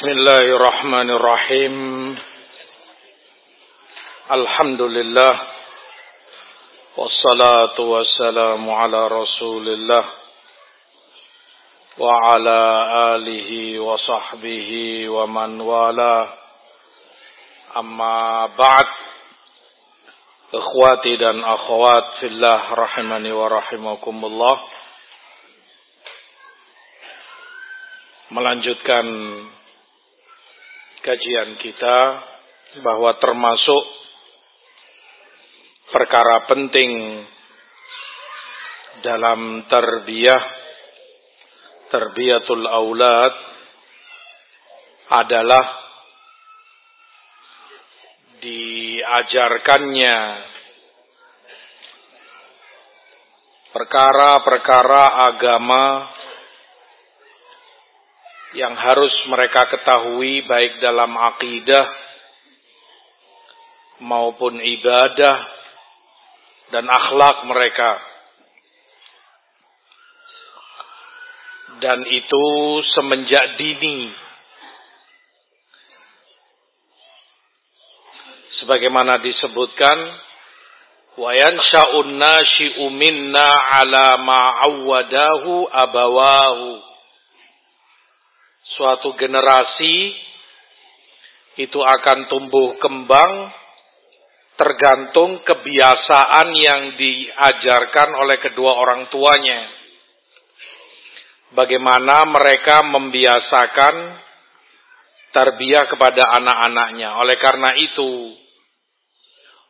بسم الله الرحمن الرحيم الحمد لله والصلاة والسلام على رسول الله وعلى آله وصحبه ومن والاه أما بعد إخواتي dan akhwat fillah rahimani wa rahimakumullah melanjutkan kajian kita bahwa termasuk perkara penting dalam tarbiyah tarbiyatul aulad adalah diajarkannya perkara-perkara agama yang harus mereka ketahui baik dalam akidah maupun ibadah dan akhlak mereka. Dan itu semenjak dini. Sebagaimana disebutkan, wa yansha'un nashi'u minna ala ma'awwadahu abawahu suatu generasi itu akan tumbuh kembang tergantung kebiasaan yang diajarkan oleh kedua orang tuanya. Bagaimana mereka membiasakan tarbiyah kepada anak-anaknya. Oleh karena itu,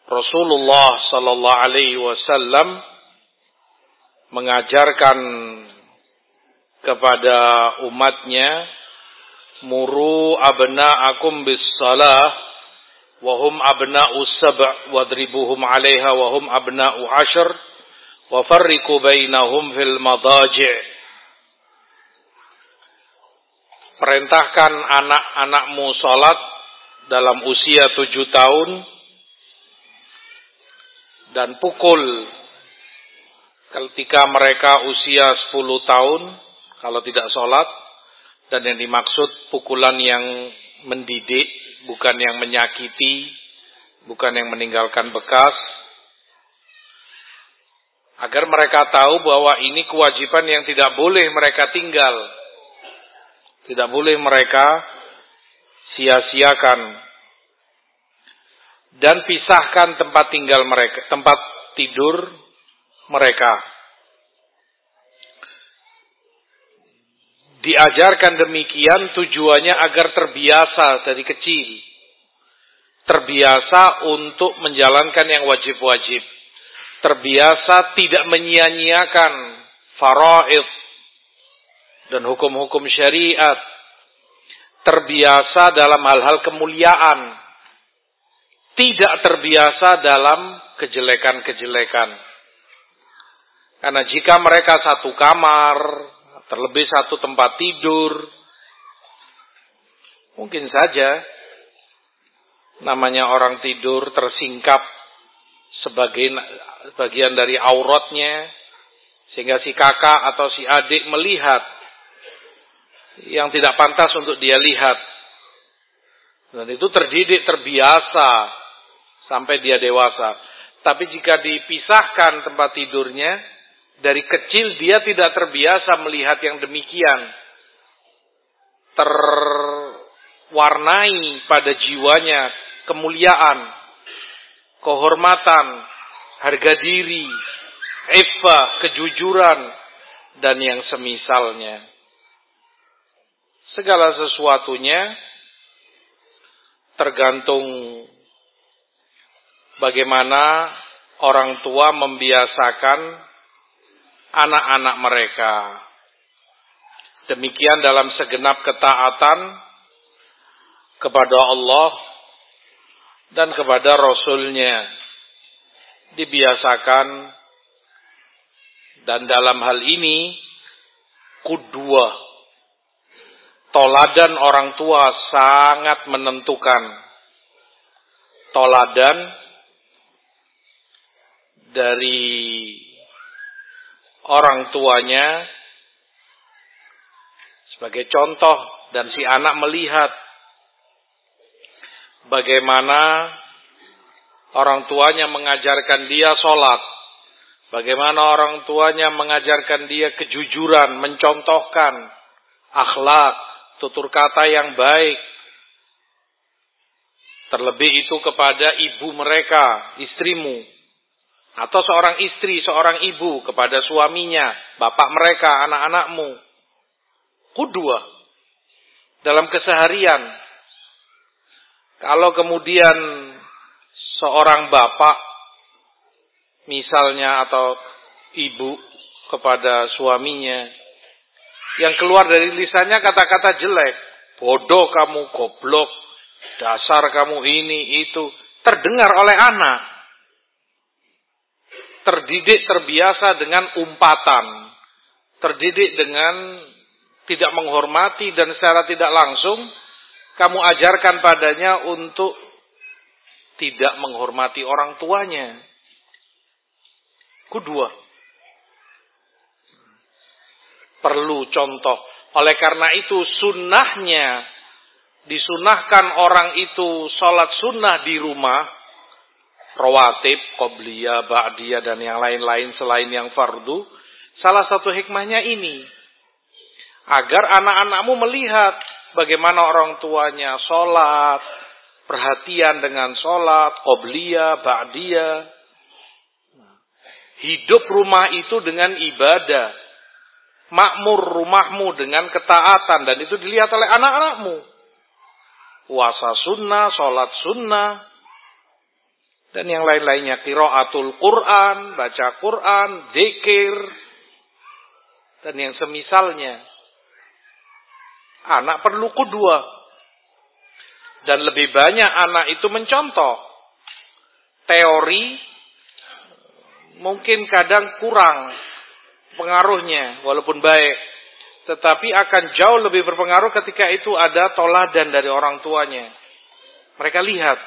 Rasulullah sallallahu alaihi wasallam mengajarkan kepada umatnya muru abna'akum bis salah wa hum abna'u wadribuhum 'alaiha wa hum abna'u 'ashr wa farriqu bainahum fil madaji' Perintahkan anak-anakmu salat dalam usia tujuh tahun dan pukul ketika mereka usia sepuluh tahun kalau tidak sholat dan yang dimaksud pukulan yang mendidik, bukan yang menyakiti, bukan yang meninggalkan bekas. Agar mereka tahu bahwa ini kewajiban yang tidak boleh mereka tinggal. Tidak boleh mereka sia-siakan. Dan pisahkan tempat tinggal mereka, tempat tidur mereka. Diajarkan demikian tujuannya agar terbiasa dari kecil. Terbiasa untuk menjalankan yang wajib-wajib. Terbiasa tidak menyia-nyiakan faraid dan hukum-hukum syariat. Terbiasa dalam hal-hal kemuliaan. Tidak terbiasa dalam kejelekan-kejelekan. Karena jika mereka satu kamar, terlebih satu tempat tidur. Mungkin saja namanya orang tidur tersingkap sebagai bagian dari auratnya sehingga si kakak atau si adik melihat yang tidak pantas untuk dia lihat. Dan itu terdidik terbiasa sampai dia dewasa. Tapi jika dipisahkan tempat tidurnya, dari kecil dia tidak terbiasa melihat yang demikian. Terwarnai pada jiwanya kemuliaan, kehormatan, harga diri, eva, kejujuran, dan yang semisalnya. Segala sesuatunya tergantung bagaimana orang tua membiasakan anak-anak mereka. Demikian dalam segenap ketaatan kepada Allah dan kepada Rasulnya dibiasakan dan dalam hal ini kudua toladan orang tua sangat menentukan toladan dari orang tuanya sebagai contoh dan si anak melihat bagaimana orang tuanya mengajarkan dia sholat, bagaimana orang tuanya mengajarkan dia kejujuran, mencontohkan akhlak, tutur kata yang baik, terlebih itu kepada ibu mereka, istrimu, atau seorang istri, seorang ibu kepada suaminya, bapak mereka, anak-anakmu. Kudua dalam keseharian. Kalau kemudian seorang bapak misalnya atau ibu kepada suaminya yang keluar dari lisannya kata-kata jelek, bodoh kamu, goblok, dasar kamu ini itu terdengar oleh anak. Terdidik terbiasa dengan umpatan, terdidik dengan tidak menghormati dan secara tidak langsung kamu ajarkan padanya untuk tidak menghormati orang tuanya. Kedua, perlu contoh. Oleh karena itu sunnahnya disunahkan orang itu sholat sunnah di rumah, rawatib, qobliyah, ba'diyah dan yang lain-lain selain yang fardu. Salah satu hikmahnya ini agar anak-anakmu melihat bagaimana orang tuanya sholat, perhatian dengan sholat, qobliyah, ba'diyah. Hidup rumah itu dengan ibadah. Makmur rumahmu dengan ketaatan. Dan itu dilihat oleh anak-anakmu. Puasa sunnah, sholat sunnah. Dan yang lain-lainnya. Kiro'atul Quran, baca Quran, zikir. Dan yang semisalnya. Anak perlu kedua. Dan lebih banyak anak itu mencontoh. Teori mungkin kadang kurang pengaruhnya walaupun baik. Tetapi akan jauh lebih berpengaruh ketika itu ada toladan dari orang tuanya. Mereka lihat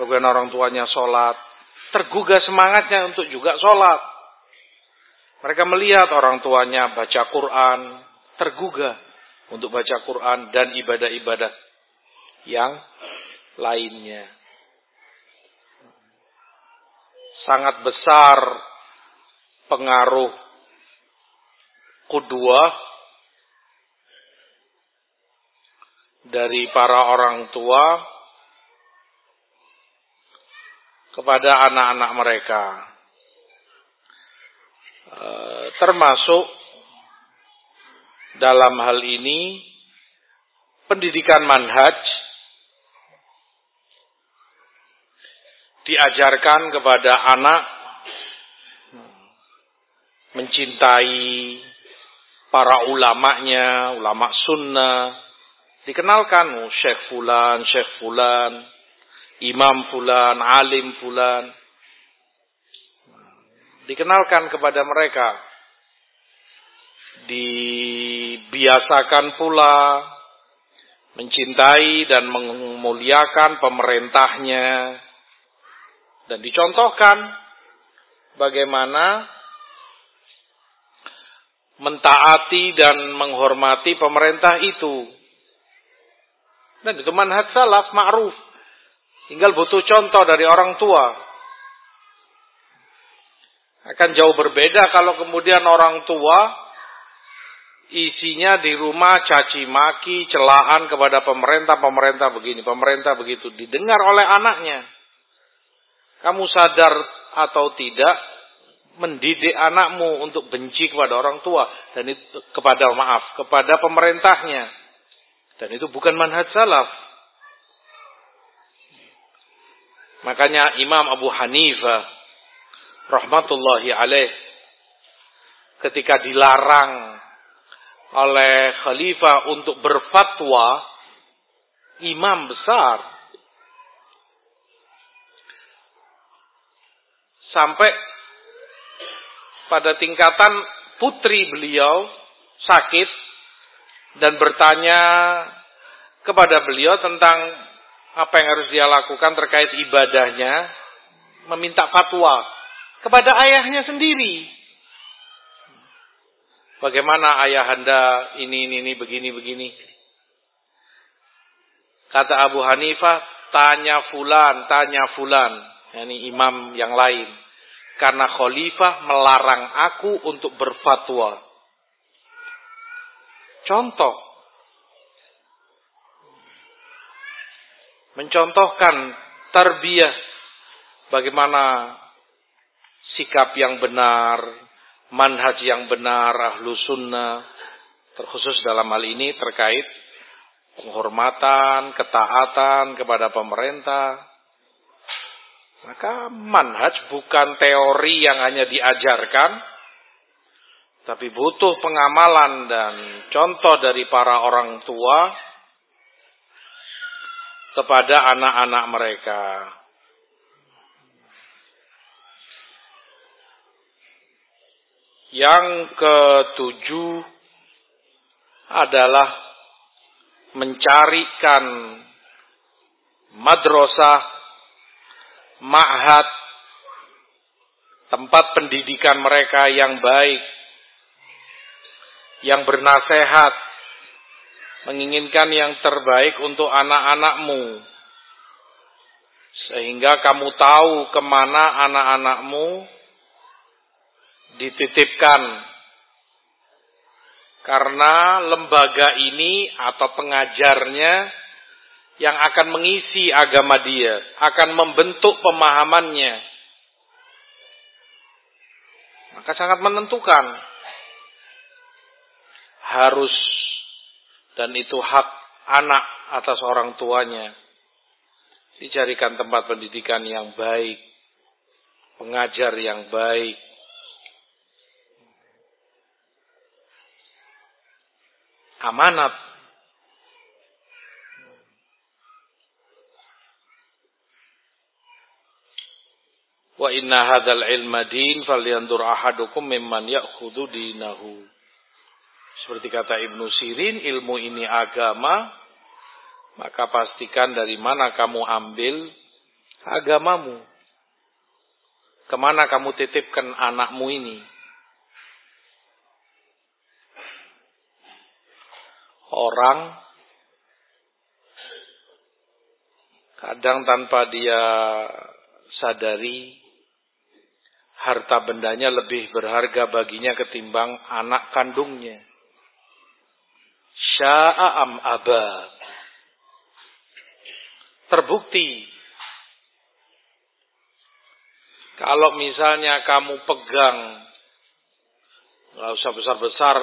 bagaimana orang tuanya sholat. Tergugah semangatnya untuk juga sholat. Mereka melihat orang tuanya baca Quran. Tergugah untuk baca Quran dan ibadah-ibadah yang lainnya. Sangat besar pengaruh kedua dari para orang tua kepada anak-anak mereka. Eh, termasuk dalam hal ini pendidikan manhaj diajarkan kepada anak mencintai para ulamanya, ulama sunnah, dikenalkan oh, Syekh Fulan, Syekh Fulan, Imam Fulan, Alim Fulan, dikenalkan kepada mereka dibiasakan pula mencintai dan memuliakan pemerintahnya dan dicontohkan bagaimana mentaati dan menghormati pemerintah itu. Dan itu manhaj salaf ma'ruf. Tinggal butuh contoh dari orang tua. Akan jauh berbeda kalau kemudian orang tua isinya di rumah caci maki, celaan kepada pemerintah, pemerintah begini, pemerintah begitu, didengar oleh anaknya. Kamu sadar atau tidak mendidik anakmu untuk benci kepada orang tua dan itu kepada maaf, kepada pemerintahnya. Dan itu bukan manhaj salaf. Makanya Imam Abu Hanifah rahmatullahi alaih ketika dilarang oleh khalifah untuk berfatwa imam besar. Sampai pada tingkatan putri beliau sakit dan bertanya kepada beliau tentang apa yang harus dia lakukan terkait ibadahnya meminta fatwa kepada ayahnya sendiri Bagaimana ayahanda ini, ini, ini, begini, begini. Kata Abu Hanifah, tanya fulan, tanya fulan. Yani imam yang lain. Karena khalifah melarang aku untuk berfatwa. Contoh. Mencontohkan tarbiyah. Bagaimana sikap yang benar, manhaj yang benar, ahlu sunnah, terkhusus dalam hal ini terkait penghormatan, ketaatan kepada pemerintah. Maka manhaj bukan teori yang hanya diajarkan, tapi butuh pengamalan dan contoh dari para orang tua kepada anak-anak mereka. Yang ketujuh adalah mencarikan madrasah, ma'had, tempat pendidikan mereka yang baik, yang bernasehat, menginginkan yang terbaik untuk anak-anakmu. Sehingga kamu tahu ke mana anak-anakmu dititipkan. Karena lembaga ini atau pengajarnya yang akan mengisi agama dia, akan membentuk pemahamannya. Maka sangat menentukan. Harus dan itu hak anak atas orang tuanya. Dicarikan tempat pendidikan yang baik, pengajar yang baik, amanat. Wa inna hadzal ilma din falyandur ahadukum mimman ya'khudhu dinahu. Seperti kata Ibnu Sirin, ilmu ini agama, maka pastikan dari mana kamu ambil agamamu. Ke mana kamu titipkan anakmu ini. orang kadang tanpa dia sadari harta bendanya lebih berharga baginya ketimbang anak kandungnya. Sya'am aba. Terbukti kalau misalnya kamu pegang nggak usah besar-besar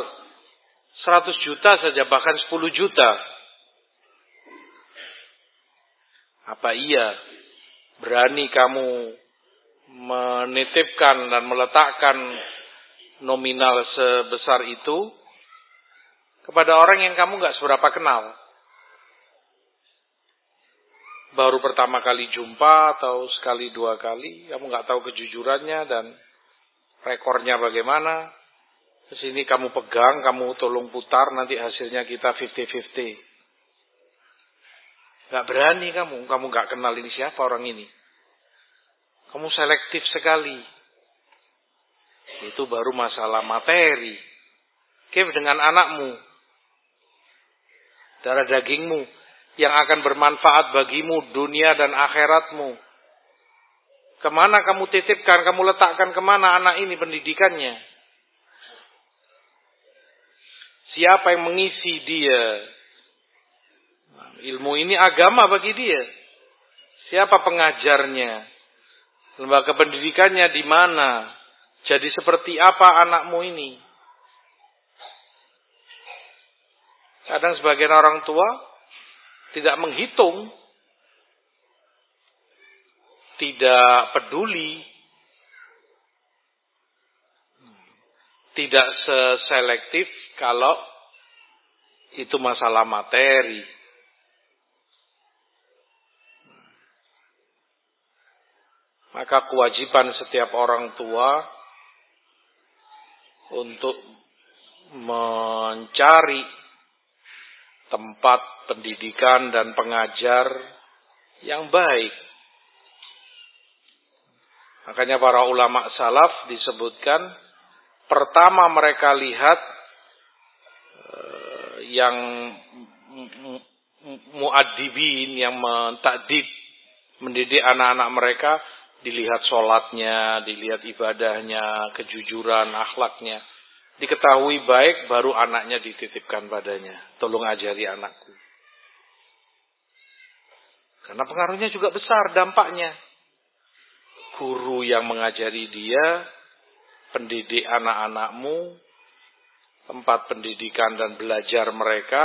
100 juta saja, bahkan 10 juta. Apa iya berani kamu menitipkan dan meletakkan nominal sebesar itu kepada orang yang kamu nggak seberapa kenal? Baru pertama kali jumpa atau sekali dua kali, kamu nggak tahu kejujurannya dan rekornya bagaimana. Ke sini kamu pegang, kamu tolong putar, nanti hasilnya kita 50-50. Gak berani kamu, kamu gak kenal ini siapa orang ini. Kamu selektif sekali. Itu baru masalah materi. Kif dengan anakmu. Darah dagingmu. Yang akan bermanfaat bagimu dunia dan akhiratmu. Ke mana kamu titipkan, kamu letakkan ke mana anak ini pendidikannya. Siapa yang mengisi dia? Ilmu ini agama bagi dia. Siapa pengajarnya? Lembaga pendidikannya di mana? Jadi seperti apa anakmu ini? Kadang sebagian orang tua tidak menghitung, tidak peduli, tidak seselektif kalau itu masalah materi. Maka kewajiban setiap orang tua untuk mencari tempat pendidikan dan pengajar yang baik. Makanya para ulama salaf disebutkan pertama mereka lihat yang muadibin yang mentakdib mendidik anak-anak mereka dilihat sholatnya, dilihat ibadahnya, kejujuran, akhlaknya. Diketahui baik, baru anaknya dititipkan padanya. Tolong ajari anakku. Karena pengaruhnya juga besar dampaknya. Guru yang mengajari dia, pendidik anak-anakmu, tempat pendidikan dan belajar mereka,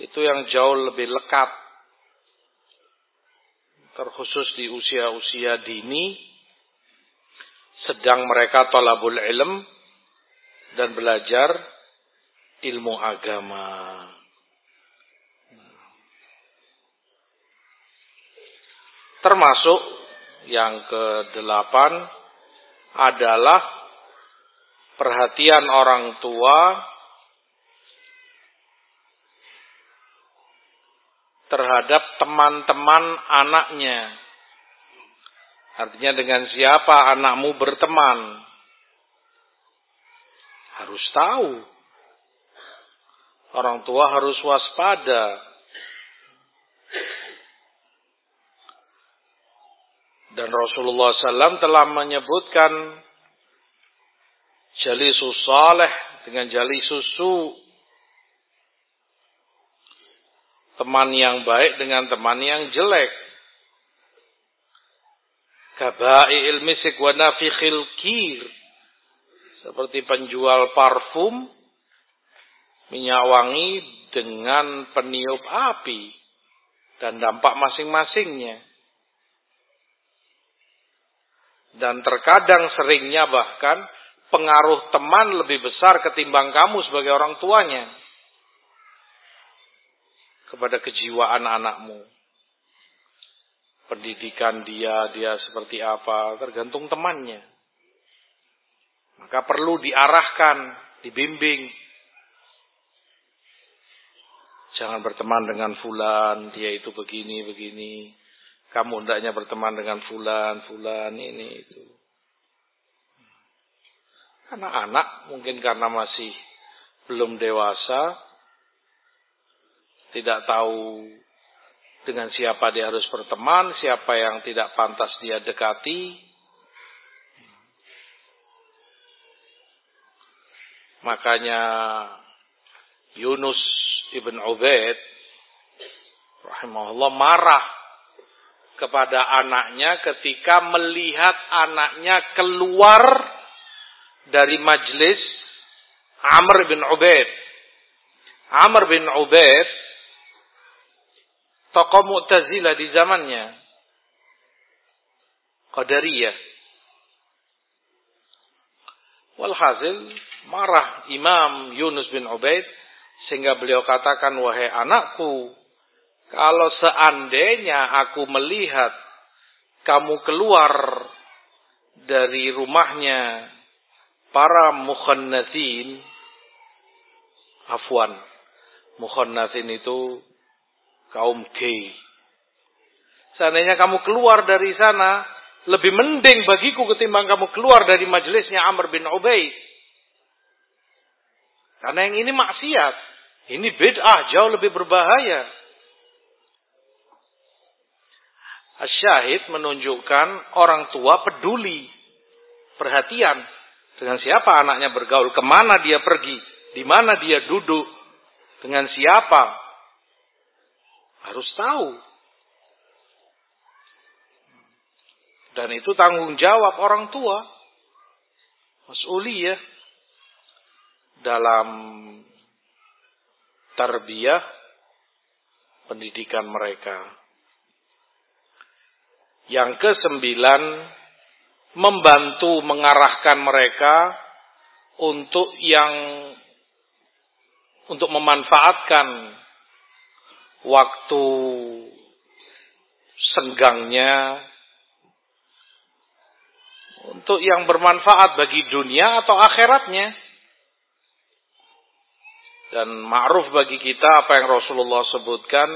itu yang jauh lebih lekat terkhusus di usia-usia dini sedang mereka talabul ilm dan belajar ilmu agama. Termasuk yang kedelapan adalah perhatian orang tua terhadap teman-teman anaknya. Artinya dengan siapa anakmu berteman. Harus tahu. Orang tua harus waspada. Dan Rasulullah SAW telah menyebutkan jalisus saleh dengan jalisus su teman yang baik dengan teman yang jelek. Kabai ilmisik wa nafikhil kir. Seperti penjual parfum, minyak wangi dengan peniup api. Dan dampak masing-masingnya. Dan terkadang seringnya bahkan pengaruh teman lebih besar ketimbang kamu sebagai orang tuanya kepada kejiwaan anakmu. Pendidikan dia, dia seperti apa, tergantung temannya. Maka perlu diarahkan, dibimbing. Jangan berteman dengan fulan, dia itu begini, begini. Kamu hendaknya berteman dengan fulan, fulan, ini, itu. Anak-anak mungkin karena masih belum dewasa, tidak tahu dengan siapa dia harus berteman, siapa yang tidak pantas dia dekati. Makanya Yunus ibn Ubaid rahimahullah marah kepada anaknya ketika melihat anaknya keluar dari majlis Amr bin Ubaid. Amr bin Ubaid tokoh Mu'tazilah di zamannya. Qadariyah. Walhasil marah Imam Yunus bin Ubaid sehingga beliau katakan wahai anakku kalau seandainya aku melihat kamu keluar dari rumahnya para mukhannatin afwan mukhannatin itu kaum gay. Seandainya kamu keluar dari sana, lebih mending bagiku ketimbang kamu keluar dari majelisnya Amr bin Ubaid. Karena yang ini maksiat. Ini bid'ah, jauh lebih berbahaya. Asyahid menunjukkan orang tua peduli, perhatian dengan siapa anaknya bergaul, ke mana dia pergi, di mana dia duduk, dengan siapa, harus tahu. Dan itu tanggung jawab orang tua. Mas'uliyah. Dalam tarbiyah pendidikan mereka. Yang kesembilan, membantu mengarahkan mereka untuk yang untuk memanfaatkan waktu senggangnya untuk yang bermanfaat bagi dunia atau akhiratnya. Dan ma'ruf bagi kita apa yang Rasulullah sebutkan,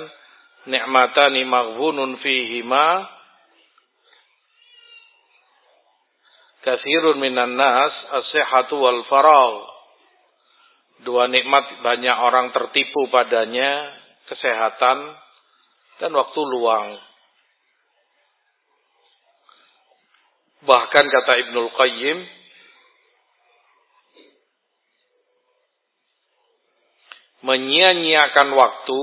ni'matani maghbunun fihima kathirun minan nas as-sihhatu wal faragh. Dua nikmat banyak orang tertipu padanya, kesehatan dan waktu luang. Bahkan kata Ibnul Qayyim, menyia-nyiakan waktu,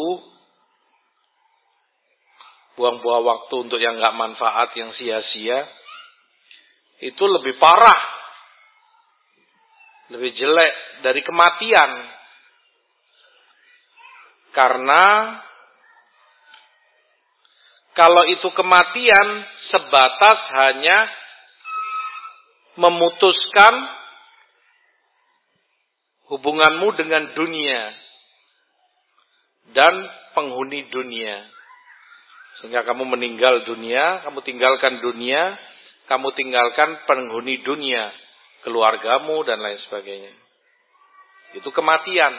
buang-buang waktu untuk yang nggak manfaat, yang sia-sia, itu lebih parah, lebih jelek dari kematian. Karena kalau itu kematian sebatas hanya memutuskan hubunganmu dengan dunia dan penghuni dunia. Sehingga kamu meninggal dunia, kamu tinggalkan dunia, kamu tinggalkan penghuni dunia, keluargamu dan lain sebagainya. Itu kematian.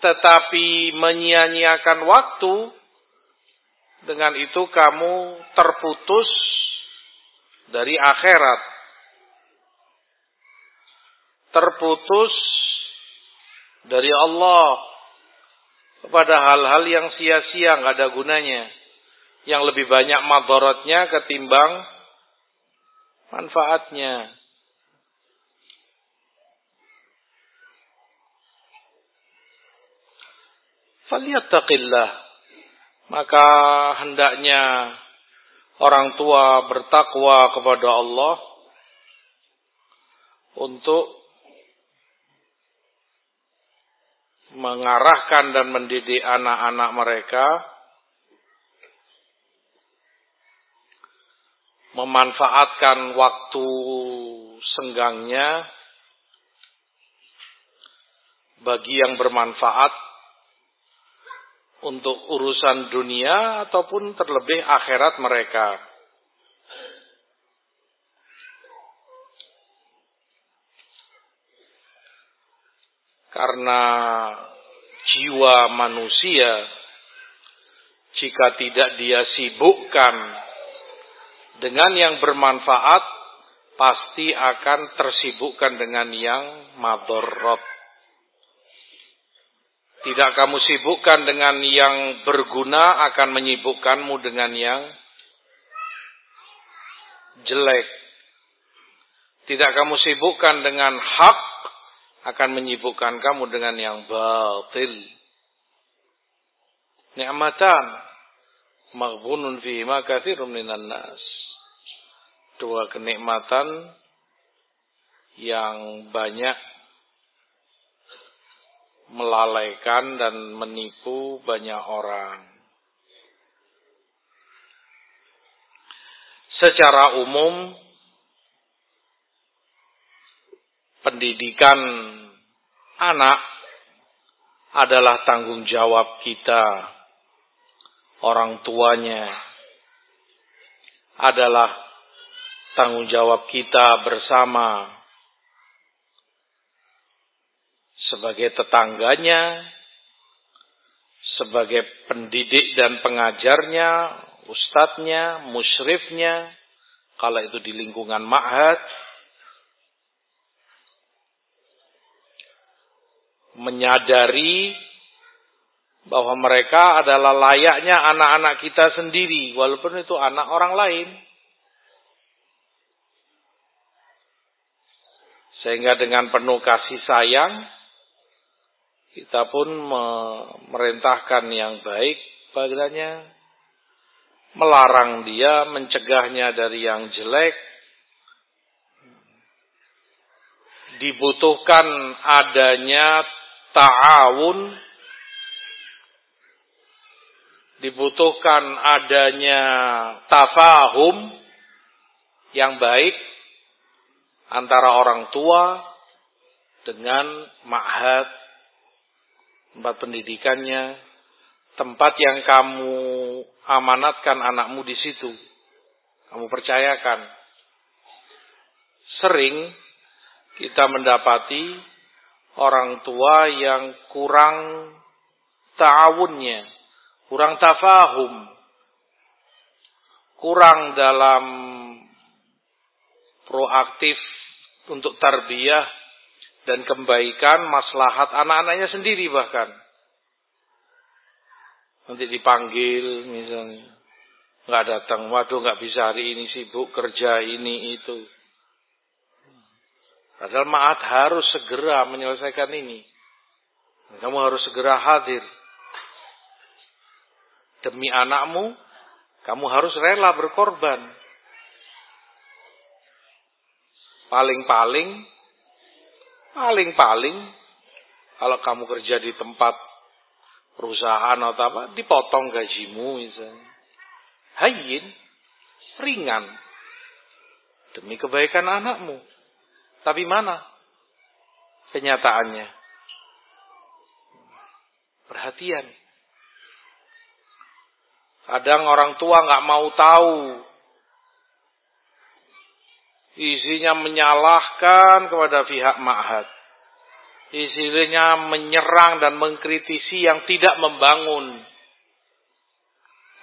Tetapi menyia-nyiakan waktu, dengan itu kamu terputus dari akhirat. Terputus dari Allah kepada hal-hal yang sia-sia nggak ada gunanya. Yang lebih banyak madorotnya ketimbang manfaatnya falyattaqillah maka hendaknya orang tua bertakwa kepada Allah untuk mengarahkan dan mendidik anak-anak mereka memanfaatkan waktu senggangnya bagi yang bermanfaat untuk urusan dunia ataupun terlebih akhirat mereka. Karena jiwa manusia jika tidak dia sibukkan dengan yang bermanfaat pasti akan tersibukkan dengan yang madorot. Tidak kamu sibukkan dengan yang berguna akan menyibukkanmu dengan yang jelek. Tidak kamu sibukkan dengan hak akan menyibukkan kamu dengan yang batil. Ni'matan maghbunun fi ma katsirun minan nas. Dua kenikmatan yang banyak melalaikan dan menipu banyak orang. Secara umum pendidikan anak adalah tanggung jawab kita, orang tuanya adalah tanggung jawab kita bersama sebagai tetangganya, sebagai pendidik dan pengajarnya, ustadznya, musyrifnya, kalau itu di lingkungan ma'had, menyadari bahwa mereka adalah layaknya anak-anak kita sendiri, walaupun itu anak orang lain. Sehingga dengan penuh kasih sayang, kita pun memerintahkan yang baik padanya, melarang dia, mencegahnya dari yang jelek, dibutuhkan adanya ta'awun. Dibutuhkan adanya tafahum yang baik antara orang tua dengan ma'had tempat pendidikannya tempat yang kamu amanatkan anakmu di situ kamu percayakan. Sering kita mendapati orang tua yang kurang ta'awunnya, kurang tafahum, kurang dalam proaktif untuk tarbiyah dan kebaikan maslahat anak-anaknya sendiri bahkan. Nanti dipanggil misalnya. Nggak datang, waduh nggak bisa hari ini sibuk kerja ini itu. Padahal maat harus segera menyelesaikan ini. Kamu harus segera hadir. Demi anakmu, kamu harus rela berkorban. Paling-paling, paling-paling, kalau kamu kerja di tempat perusahaan atau apa, dipotong gajimu misalnya. Hayyin, ringan. Demi kebaikan anakmu. Tapi mana kenyataannya? Perhatian. Kadang orang tua nggak mau tahu. Isinya menyalahkan kepada pihak ma'had. Isinya menyerang dan mengkritisi yang tidak membangun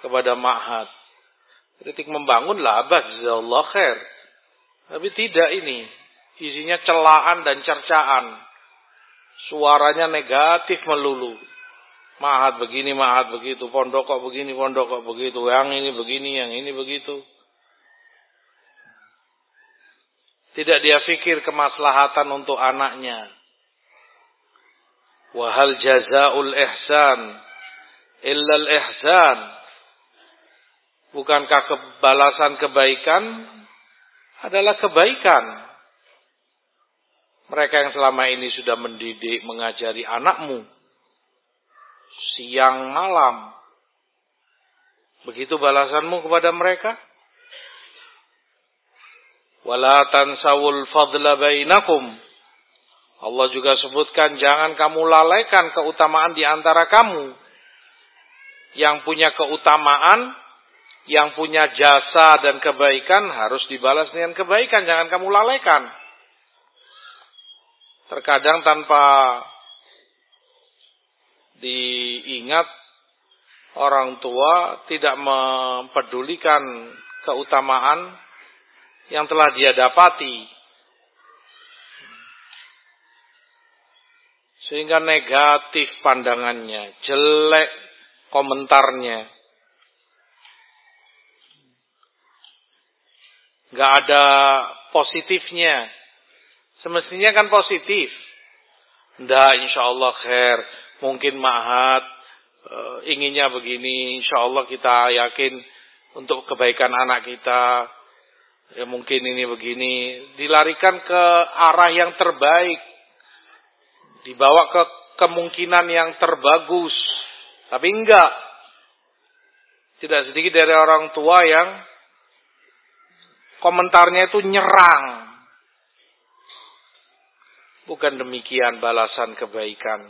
kepada ma'had. Kritik membangun lah abad, Allah khair. Tapi tidak ini. Isinya celaan dan cercaan. Suaranya negatif melulu. Mahat begini, mahat begitu. Pondok kok begini, pondok kok begitu. Yang ini begini, yang ini begitu. Tidak dia fikir kemaslahatan untuk anaknya. Wahal jazaul ihsan illal ihsan. Bukankah kebalasan kebaikan adalah kebaikan? Mereka yang selama ini sudah mendidik, mengajari anakmu siang malam. Begitu balasanmu kepada mereka? Wala tansawul fadla bainakum. Allah juga sebutkan jangan kamu lalaikan keutamaan di antara kamu. Yang punya keutamaan, yang punya jasa dan kebaikan harus dibalas dengan kebaikan, jangan kamu lalaikan. Terkadang tanpa diingat orang tua tidak mempedulikan keutamaan yang telah dia dapati. Sehingga negatif pandangannya, jelek komentarnya. Gak ada positifnya. Semestinya kan positif. Nggak insya Allah khair mungkin mahat e, inginnya begini, insya Allah kita yakin untuk kebaikan anak kita, ya mungkin ini begini, dilarikan ke arah yang terbaik, dibawa ke kemungkinan yang terbagus, tapi enggak. Tidak sedikit dari orang tua yang komentarnya itu nyerang. Bukan demikian balasan kebaikan.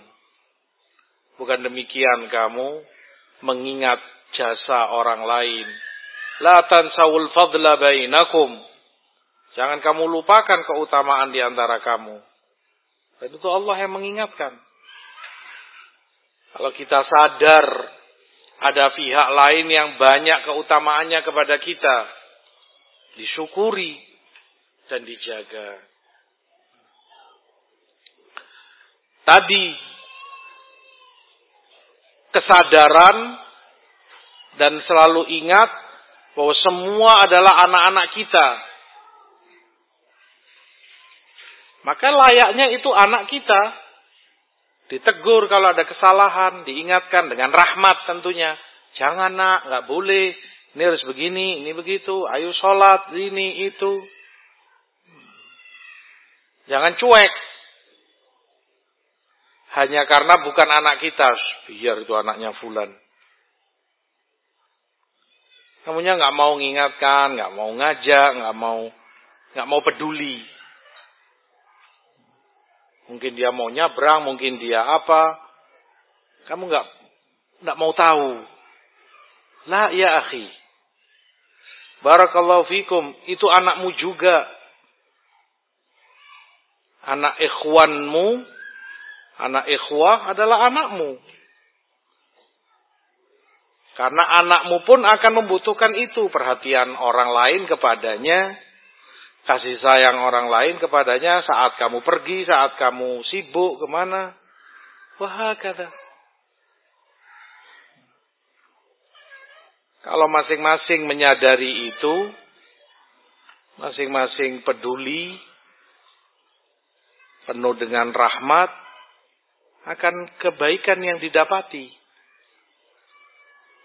Bukan demikian kamu mengingat jasa orang lain. La tansawul fadla bainakum. Jangan kamu lupakan keutamaan di antara kamu. Dan itu Allah yang mengingatkan. Kalau kita sadar ada pihak lain yang banyak keutamaannya kepada kita, disyukuri dan dijaga. Tadi kesadaran dan selalu ingat bahwa semua adalah anak-anak kita. Maka layaknya itu anak kita. Ditegur kalau ada kesalahan, diingatkan dengan rahmat tentunya. Jangan nak, nggak boleh. Ini harus begini, ini begitu. Ayo sholat, ini, itu. Jangan cuek. Hanya karena bukan anak kita. Biar itu anaknya fulan. Kamunya nggak mau mengingatkan, nggak mau ngajak, nggak mau nggak mau peduli. Mungkin dia mau nyabrang, mungkin dia apa. Kamu nggak nggak mau tahu. Lah ya akhi. Barakallahu fikum. Itu anakmu juga. Anak ikhwanmu Anak ikhwah adalah anakmu. Karena anakmu pun akan membutuhkan itu. Perhatian orang lain kepadanya. kasih sayang orang lain kepadanya saat kamu pergi, saat kamu sibuk ke mana. Wah, kata. Kalau masing-masing menyadari itu, masing-masing peduli, penuh dengan rahmat, akan kebaikan yang didapati.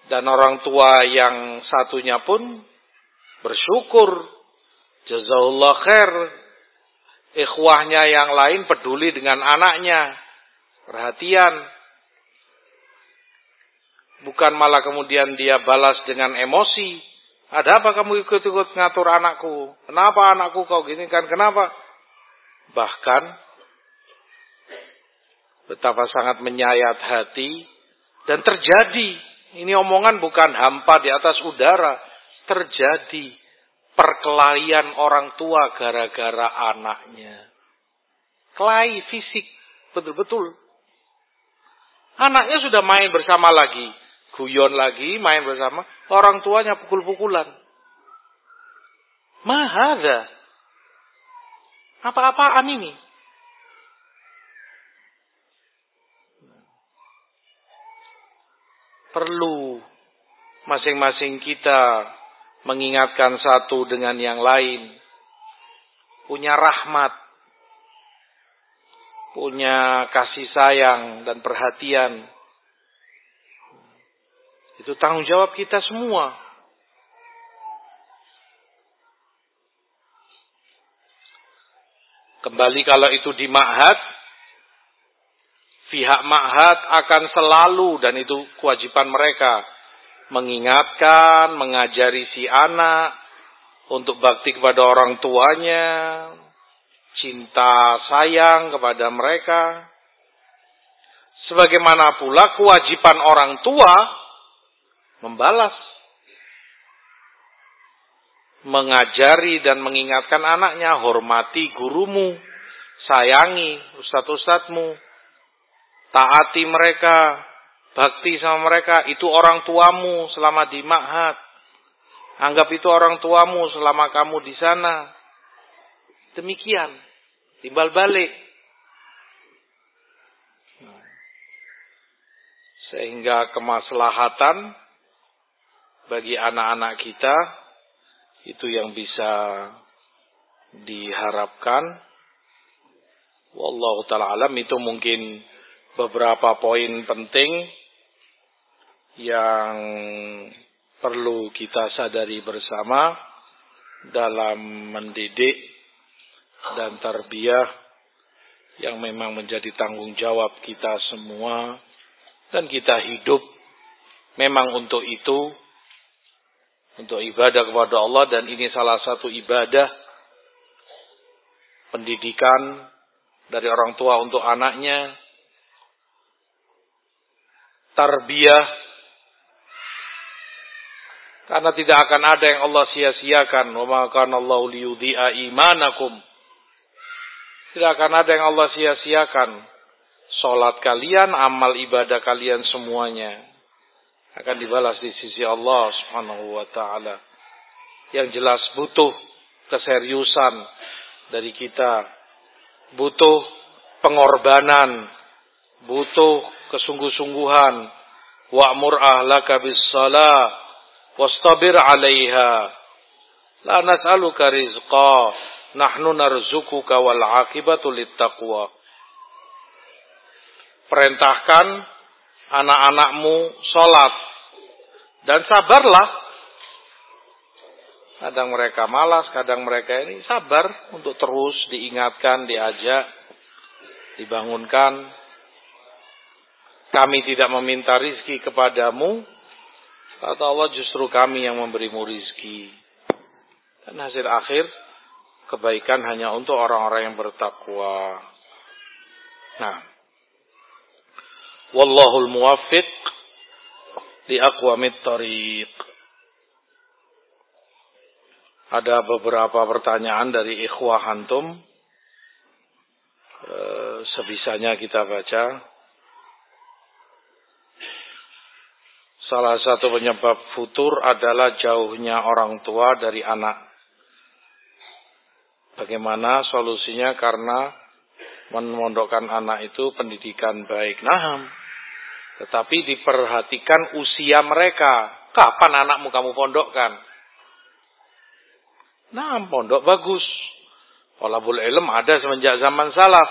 Dan orang tua yang satunya pun bersyukur Jazakallah khair. Ikhwahnya yang lain peduli dengan anaknya. Perhatian. Bukan malah kemudian dia balas dengan emosi. Ada apa kamu ikut-ikut ngatur anakku? Kenapa anakku kau gini kan? Kenapa? Bahkan betapa sangat menyayat hati dan terjadi. Ini omongan bukan hampa di atas udara, terjadi perkelahian orang tua gara-gara anaknya. Kelahi fisik, betul-betul. Anaknya sudah main bersama lagi, guyon lagi, main bersama, orang tuanya pukul-pukulan. Mahada. Apa-apaan ini? Perlu masing-masing kita mengingatkan satu dengan yang lain, punya rahmat, punya kasih sayang dan perhatian. Itu tanggung jawab kita semua. Kembali kalau itu di ma'had, pihak ma'had akan selalu, dan itu kewajiban mereka, mengingatkan, mengajari si anak untuk bakti kepada orang tuanya, cinta sayang kepada mereka. Sebagaimana pula kewajiban orang tua membalas, mengajari dan mengingatkan anaknya, hormati gurumu, sayangi ustadz-ustadzmu, taati mereka, bakti sama mereka, itu orang tuamu selama di ma'had. Anggap itu orang tuamu selama kamu di sana. Demikian. Timbal balik. Sehingga kemaslahatan bagi anak-anak kita itu yang bisa diharapkan. Wallahu taala alam itu mungkin beberapa poin penting yang perlu kita sadari bersama dalam mendidik dan tarbiyah yang memang menjadi tanggung jawab kita semua dan kita hidup memang untuk itu untuk ibadah kepada Allah dan ini salah satu ibadah pendidikan dari orang tua untuk anaknya tarbiyah karena tidak akan ada yang Allah sia-siakan. Wa Allah liyudhi'a imanakum. Tidak akan ada yang Allah sia-siakan. Salat kalian, amal ibadah kalian semuanya akan dibalas di sisi Allah Subhanahu wa taala. Yang jelas butuh keseriusan dari kita. Butuh pengorbanan, butuh kesungguh-sungguhan. Wa'mur ahlaka bis salah wastabir 'alaiha. La nas'aluka rizqa nahnu narzukuka wal 'aqibatu littaqwa. Perintahkan anak-anakmu salat dan sabarlah. Kadang mereka malas kadang mereka ini sabar untuk terus diingatkan diajak dibangunkan kami tidak meminta rizki kepadamu Kata Allah justru kami yang memberimu rizki. Dan hasil akhir kebaikan hanya untuk orang-orang yang bertakwa. Nah. Wallahul muwaffiq di aqwamit tariq. Ada beberapa pertanyaan dari ikhwah antum. E, sebisanya kita baca. Salah satu penyebab futur adalah jauhnya orang tua dari anak. Bagaimana solusinya karena memondokkan anak itu pendidikan baik. Nah, tetapi diperhatikan usia mereka. Kapan anakmu kamu pondokkan? Nah, pondok bagus. Walabul ilm ada semenjak zaman salaf.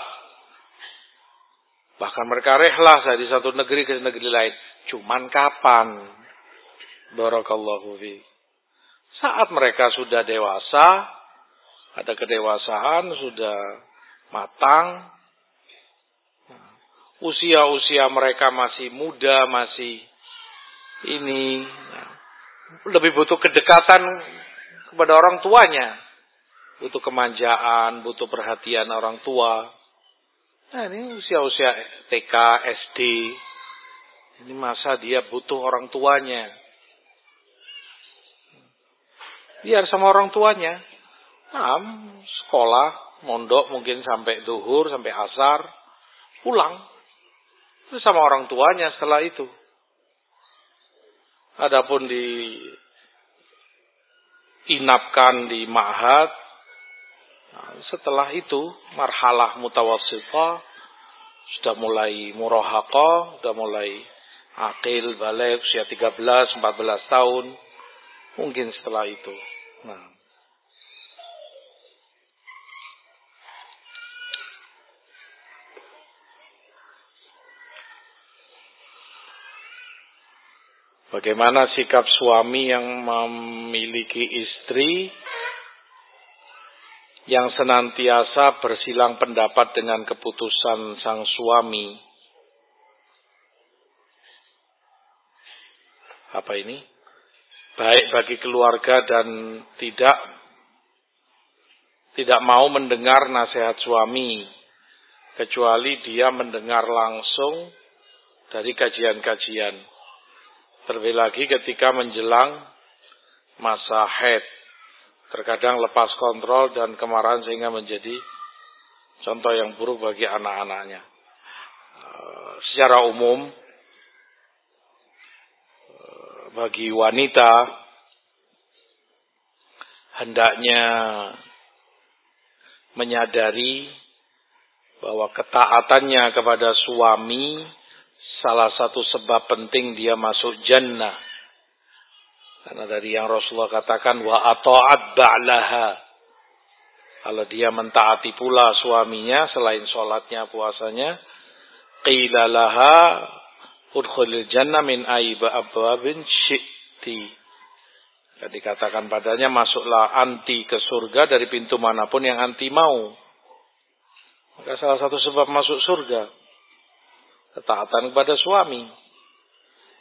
Bahkan mereka rehlah dari satu negeri ke negeri lain. Cuman kapan? Barakallahu fi. Saat mereka sudah dewasa, ada kedewasaan, sudah matang, usia-usia mereka masih muda, masih ini, lebih butuh kedekatan kepada orang tuanya. Butuh kemanjaan, butuh perhatian orang tua. Nah ini usia-usia TK, SD. Ini masa dia butuh orang tuanya. Biar sama orang tuanya. Nah, sekolah, mondok mungkin sampai duhur, sampai asar. Pulang. Itu sama orang tuanya setelah itu. Adapun di inapkan di ma'had, nah, setelah itu marhalah mutawassithah sudah mulai murahaqah, sudah mulai akil, balik, usia 13, 14 tahun. Mungkin setelah itu. Nah. Bagaimana sikap suami yang memiliki istri yang senantiasa bersilang pendapat dengan keputusan sang suami? Apa ini? Baik bagi keluarga dan tidak tidak mau mendengar nasihat suami kecuali dia mendengar langsung dari kajian-kajian. Terlebih lagi ketika menjelang masa head. Terkadang lepas kontrol dan kemarahan sehingga menjadi contoh yang buruk bagi anak-anaknya. Eh, secara umum, bagi wanita, hendaknya menyadari bahwa ketaatannya kepada suami salah satu sebab penting dia masuk jannah. Karena dari yang Rasulullah katakan wa ata'at ba'laha. Kalau dia mentaati pula suaminya selain sholatnya puasanya, qila laha udkhulil jannah min aiba abwabin syi'ti. Dan dikatakan padanya masuklah anti ke surga dari pintu mana pun yang anti mau. Maka salah satu sebab masuk surga ketaatan kepada suami.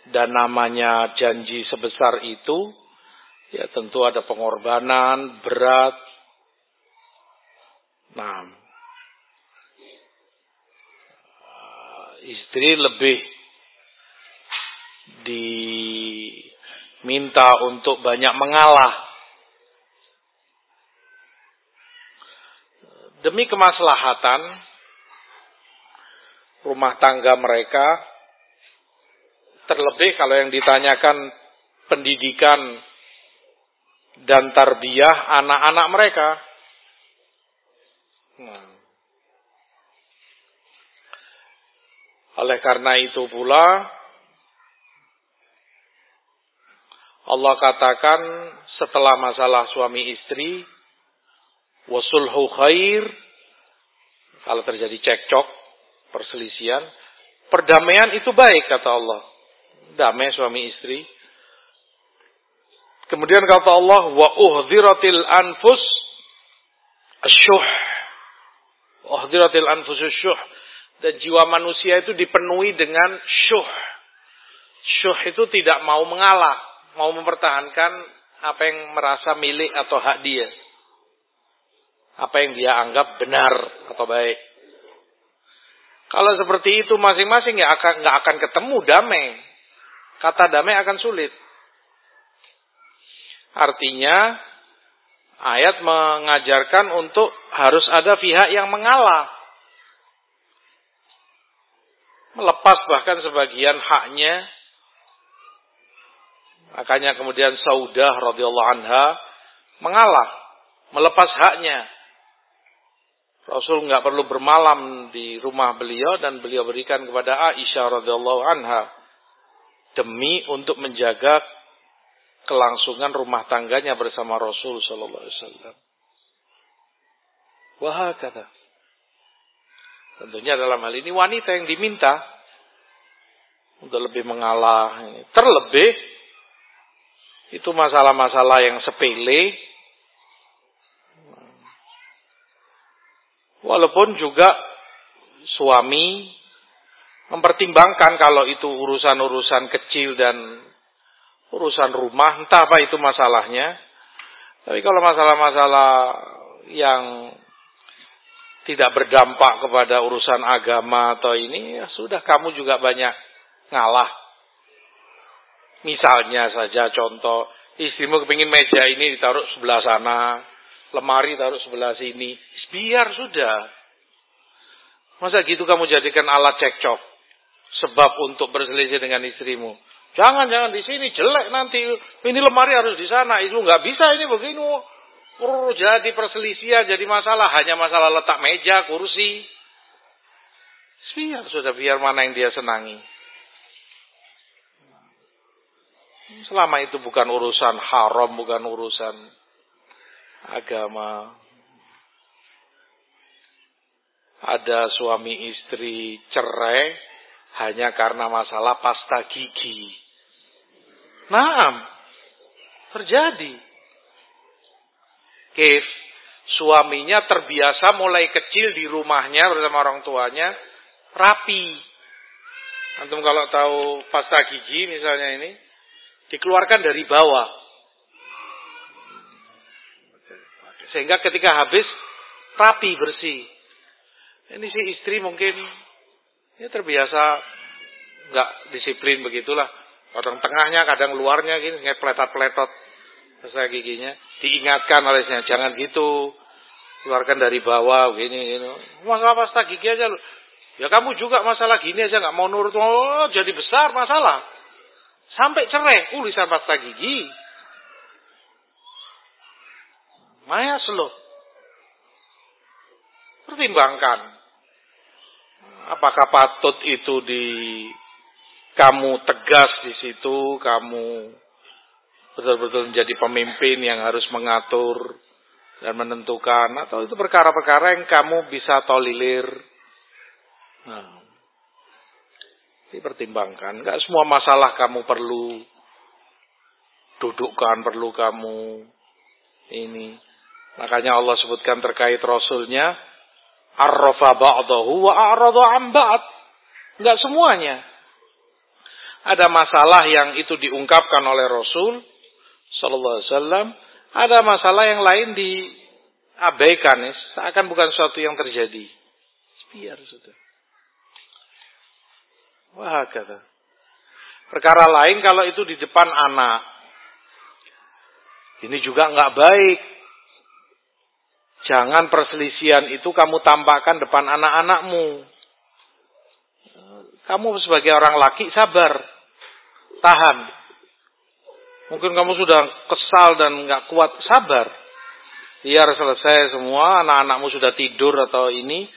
Dan namanya janji sebesar itu, ya tentu ada pengorbanan, berat. Nah, istri lebih diminta untuk banyak mengalah. Demi kemaslahatan, rumah tangga mereka. Terlebih kalau yang ditanyakan pendidikan dan tarbiyah anak-anak mereka. Hmm. Oleh karena itu pula Allah katakan setelah masalah suami istri wasulhu khair kalau terjadi cekcok perselisihan. Perdamaian itu baik kata Allah. Damai suami istri. Kemudian kata Allah wa uhdiratil anfus asyuh. Uhdiratil anfus asyuh. Dan jiwa manusia itu dipenuhi dengan syuh. Syuh itu tidak mau mengalah, mau mempertahankan apa yang merasa milik atau hak dia. Apa yang dia anggap benar atau baik. Kalau seperti itu masing-masing ya akan nggak akan ketemu damai. Kata damai akan sulit. Artinya ayat mengajarkan untuk harus ada pihak yang mengalah. Melepas bahkan sebagian haknya. Makanya kemudian Saudah radhiyallahu anha mengalah, melepas haknya Rasul nggak perlu bermalam di rumah beliau dan beliau berikan kepada Aisyah radhiyallahu anha demi untuk menjaga kelangsungan rumah tangganya bersama Rasul sallallahu alaihi wasallam. Wah kata. Tentunya dalam hal ini wanita yang diminta untuk lebih mengalah. Terlebih itu masalah-masalah yang sepele Walaupun juga suami mempertimbangkan kalau itu urusan-urusan kecil dan urusan rumah, entah apa itu masalahnya. Tapi kalau masalah-masalah yang tidak berdampak kepada urusan agama atau ini, ya sudah kamu juga banyak ngalah. Misalnya saja contoh, istrimu kepingin meja ini ditaruh sebelah sana, lemari taruh sebelah sini. Biar sudah. Masa gitu kamu jadikan alat cekcok? Sebab untuk berselisih dengan istrimu. Jangan, jangan di sini jelek nanti. Ini lemari harus di sana. Itu nggak bisa ini begini. Oh, jadi perselisihan, jadi masalah. Hanya masalah letak meja, kursi. Biar sudah biar mana yang dia senangi. Selama itu bukan urusan haram, bukan urusan agama ada suami istri cerai hanya karena masalah pasta gigi. Naam, terjadi. Kif, suaminya terbiasa mulai kecil di rumahnya bersama orang tuanya rapi. Antum kalau tahu pasta gigi misalnya ini dikeluarkan dari bawah. Sehingga ketika habis rapi bersih. Ini si istri mungkin ya terbiasa nggak disiplin begitulah. Kadang tengahnya, kadang luarnya gini, kayak peletot-peletot selesai giginya. Diingatkan olehnya, jangan gitu. Keluarkan dari bawah, gini, gini. Masalah pasta gigi aja. Ya kamu juga masalah gini aja nggak mau nurut. Oh, jadi besar masalah. Sampai cerai, tulisan pasta gigi. Mayas loh. Pertimbangkan. Apakah patut itu di kamu tegas di situ, kamu betul-betul menjadi pemimpin yang harus mengatur dan menentukan atau itu perkara-perkara yang kamu bisa tolilir. Nah, dipertimbangkan. Enggak semua masalah kamu perlu dudukkan, perlu kamu ini. Makanya Allah sebutkan terkait Rasulnya, arrafa ba'dahu wa a'rada an ba'd. Semuanya. Ada masalah yang itu diungkapkan oleh Rasul sallallahu alaihi wasallam, ada masalah yang lain diabaikan, seakan bukan sesuatu yang terjadi. Biar sudah. Wah, kata. Perkara lain kalau itu di depan anak. Ini juga enggak baik. Jangan perselisihan itu kamu tampakkan depan anak-anakmu. Kamu sebagai orang laki sabar. Tahan. Mungkin kamu sudah kesal dan nggak kuat. Sabar. Biar selesai semua, anak-anakmu sudah tidur atau ini.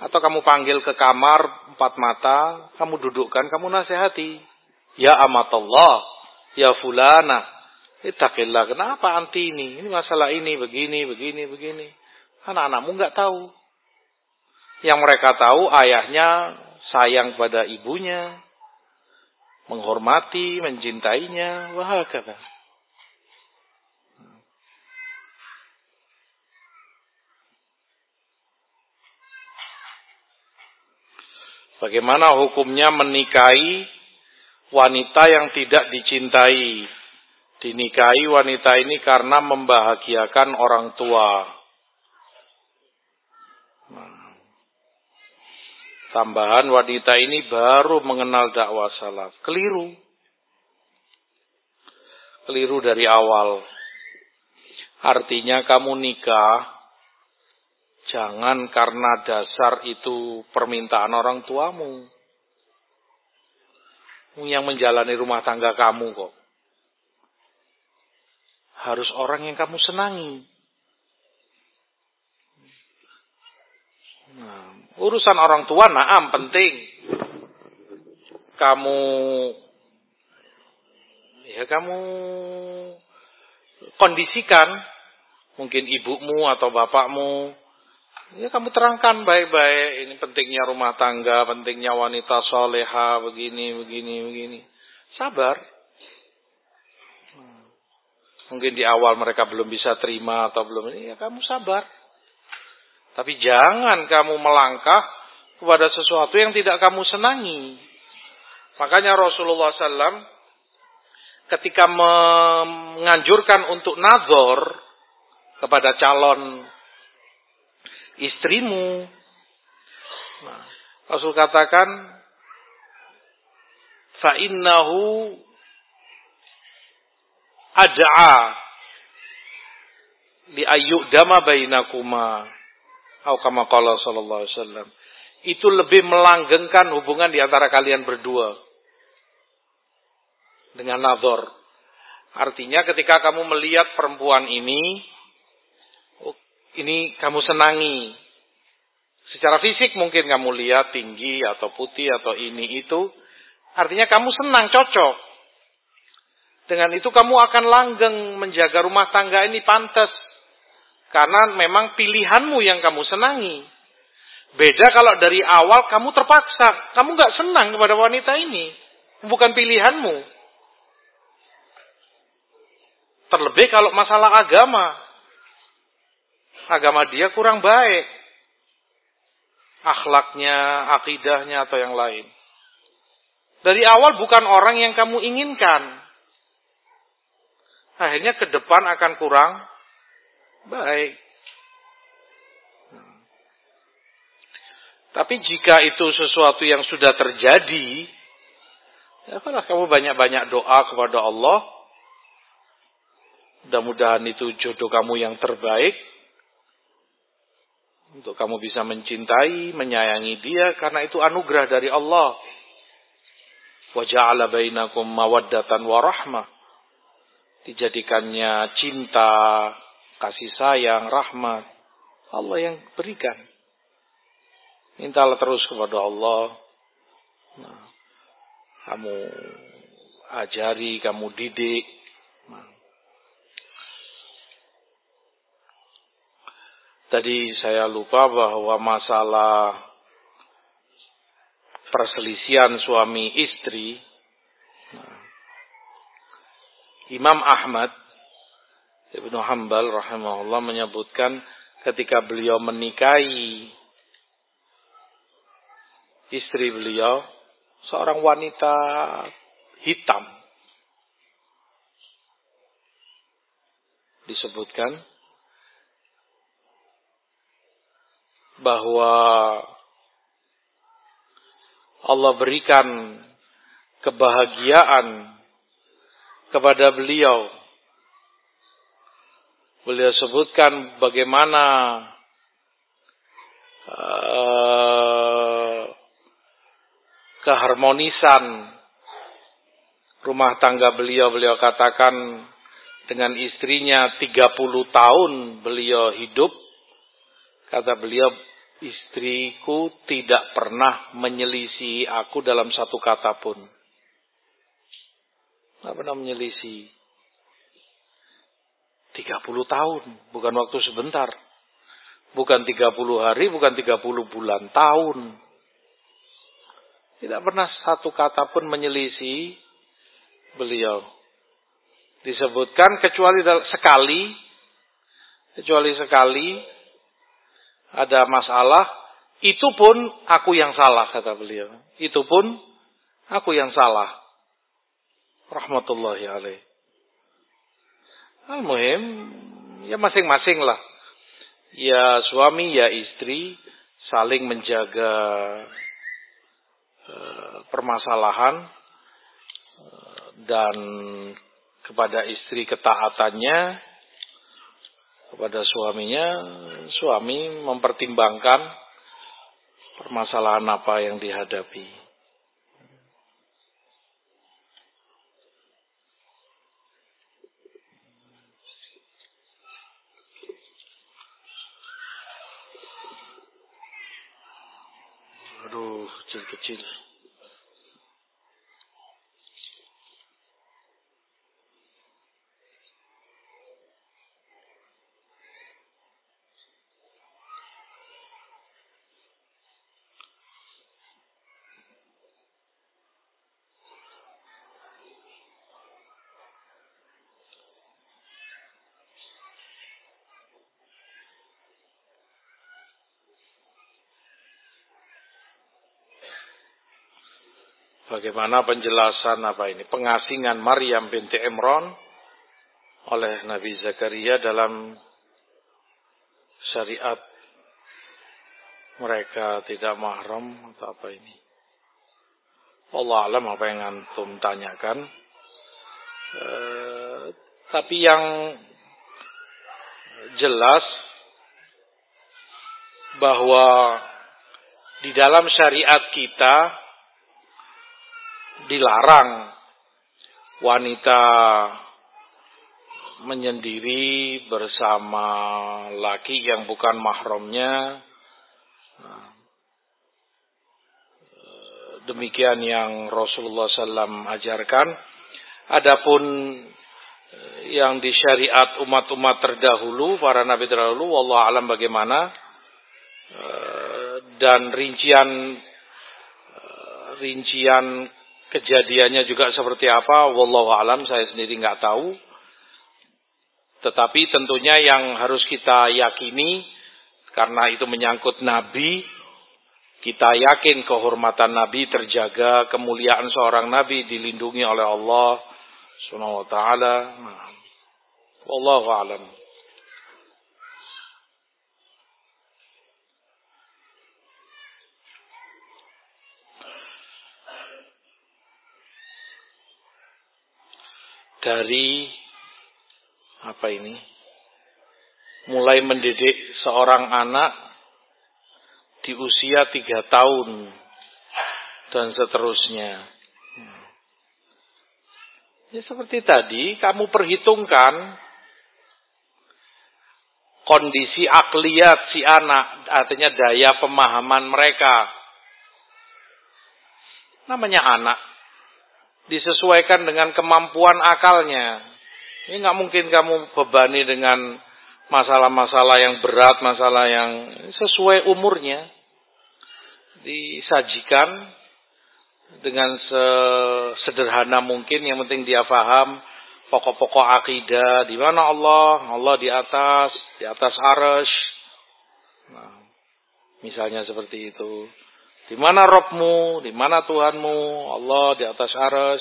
Atau kamu panggil ke kamar, empat mata. Kamu dudukkan, kamu nasihati. Ya amatullah. Ya fulana. Ittaqillah. Kenapa anti ini? Ini masalah ini, begini, begini, begini. Anak-anakmu nggak tahu. Yang mereka tahu ayahnya sayang pada ibunya, menghormati, mencintainya, wah kata. Bagaimana hukumnya menikahi wanita yang tidak dicintai? Dinikahi wanita ini karena membahagiakan orang tua. Tambahan wanita ini baru mengenal dakwah salaf. Keliru. Keliru dari awal. Artinya kamu nikah, jangan karena dasar itu permintaan orang tuamu. Yang menjalani rumah tangga kamu kok. Harus orang yang kamu senangi. Nah, urusan orang tua naam penting. Kamu ya kamu kondisikan mungkin ibumu atau bapakmu ya kamu terangkan baik-baik. Ini pentingnya rumah tangga pentingnya wanita soleha begini begini begini. Sabar. Mungkin di awal mereka belum bisa terima atau belum ini ya kamu sabar. Tapi jangan kamu melangkah kepada sesuatu yang tidak kamu senangi. Makanya Rasulullah SAW ketika menganjurkan untuk nazar kepada calon istrimu. Nah, Rasul katakan fa innahu ad'a li ayyudama bainakuma atau kama qala sallallahu alaihi wasallam. Itu lebih melanggengkan hubungan di antara kalian berdua dengan nazar. Artinya ketika kamu melihat perempuan ini, ini kamu senangi. Secara fisik mungkin kamu lihat tinggi atau putih atau ini itu. Artinya kamu senang, cocok. Dengan itu kamu akan langgeng menjaga rumah tangga ini pantas. Karena memang pilihanmu yang kamu senangi. Beda kalau dari awal kamu terpaksa. Kamu gak senang kepada wanita ini. Bukan pilihanmu. Terlebih kalau masalah agama. Agama dia kurang baik. Akhlaknya, akidahnya atau yang lain. Dari awal bukan orang yang kamu inginkan. Akhirnya ke depan akan kurang baik. Tapi jika itu sesuatu yang sudah terjadi, ya kamu banyak-banyak doa kepada Allah Mudah-mudahan itu jodoh kamu yang terbaik. Untuk kamu bisa mencintai, menyayangi dia. Karena itu anugerah dari Allah. Wa ja'ala bainakum mawaddatan wa rahmah. Dijadikannya cinta, kasih sayang, rahmat. Allah yang berikan. Mintalah terus kepada Allah. Nah, kamu ajari, kamu didik. Nah, Tadi saya lupa bahwa masalah perselisihan suami istri Imam Ahmad Ibnu Hambal rahimahullah menyebutkan ketika beliau menikahi istri beliau seorang wanita hitam. Disebutkan bahwa Allah berikan kebahagiaan kepada beliau. Beliau sebutkan bagaimana uh, keharmonisan rumah tangga beliau. Beliau katakan dengan istrinya 30 tahun beliau hidup. Kata beliau Istriku tidak pernah menyelisi aku dalam satu kata pun. Tidak pernah menyelisi. 30 tahun, bukan waktu sebentar. Bukan 30 hari, bukan 30 bulan, tahun. Tidak pernah satu kata pun menyelisi beliau. Disebutkan kecuali sekali, kecuali sekali ada masalah, itu pun aku yang salah kata beliau. Itu pun aku yang salah. Rahmatullahi alaih. Al-Muhim, ya masing-masing lah. Ya suami, ya istri, saling menjaga uh, permasalahan uh, dan kepada istri ketaatannya kepada suaminya, suami mempertimbangkan permasalahan apa yang dihadapi. Aduh, kecil-kecil. Bagaimana penjelasan apa ini? Pengasingan Maryam binti Imran oleh Nabi Zakaria dalam syariat mereka tidak mahram atau apa ini? Allah alam apa yang antum tanyakan. E, tapi yang jelas bahwa di dalam syariat kita dilarang wanita menyendiri bersama laki yang bukan mahramnya. Demikian yang Rasulullah SAW ajarkan. Adapun yang di syariat umat-umat terdahulu, para nabi terdahulu, Allah alam bagaimana dan rincian rincian kejadiannya juga seperti apa, wallahu alam saya sendiri nggak tahu. Tetapi tentunya yang harus kita yakini karena itu menyangkut nabi, kita yakin kehormatan nabi terjaga, kemuliaan seorang nabi dilindungi oleh Allah Subhanahu wa taala. Wallahu alam. Dari apa ini? Mulai mendidik seorang anak di usia tiga tahun dan seterusnya. Ya seperti tadi, kamu perhitungkan kondisi akliyat si anak, artinya daya pemahaman mereka. Namanya anak, disesuaikan dengan kemampuan akalnya. Ini nggak mungkin kamu bebani dengan masalah-masalah yang berat, masalah yang sesuai umurnya. Disajikan dengan sederhana mungkin, yang penting dia faham pokok-pokok akidah, di mana Allah, Allah di atas, di atas arsh. Nah, misalnya seperti itu. Di mana Robmu, di mana Tuhanmu, Allah di atas aras,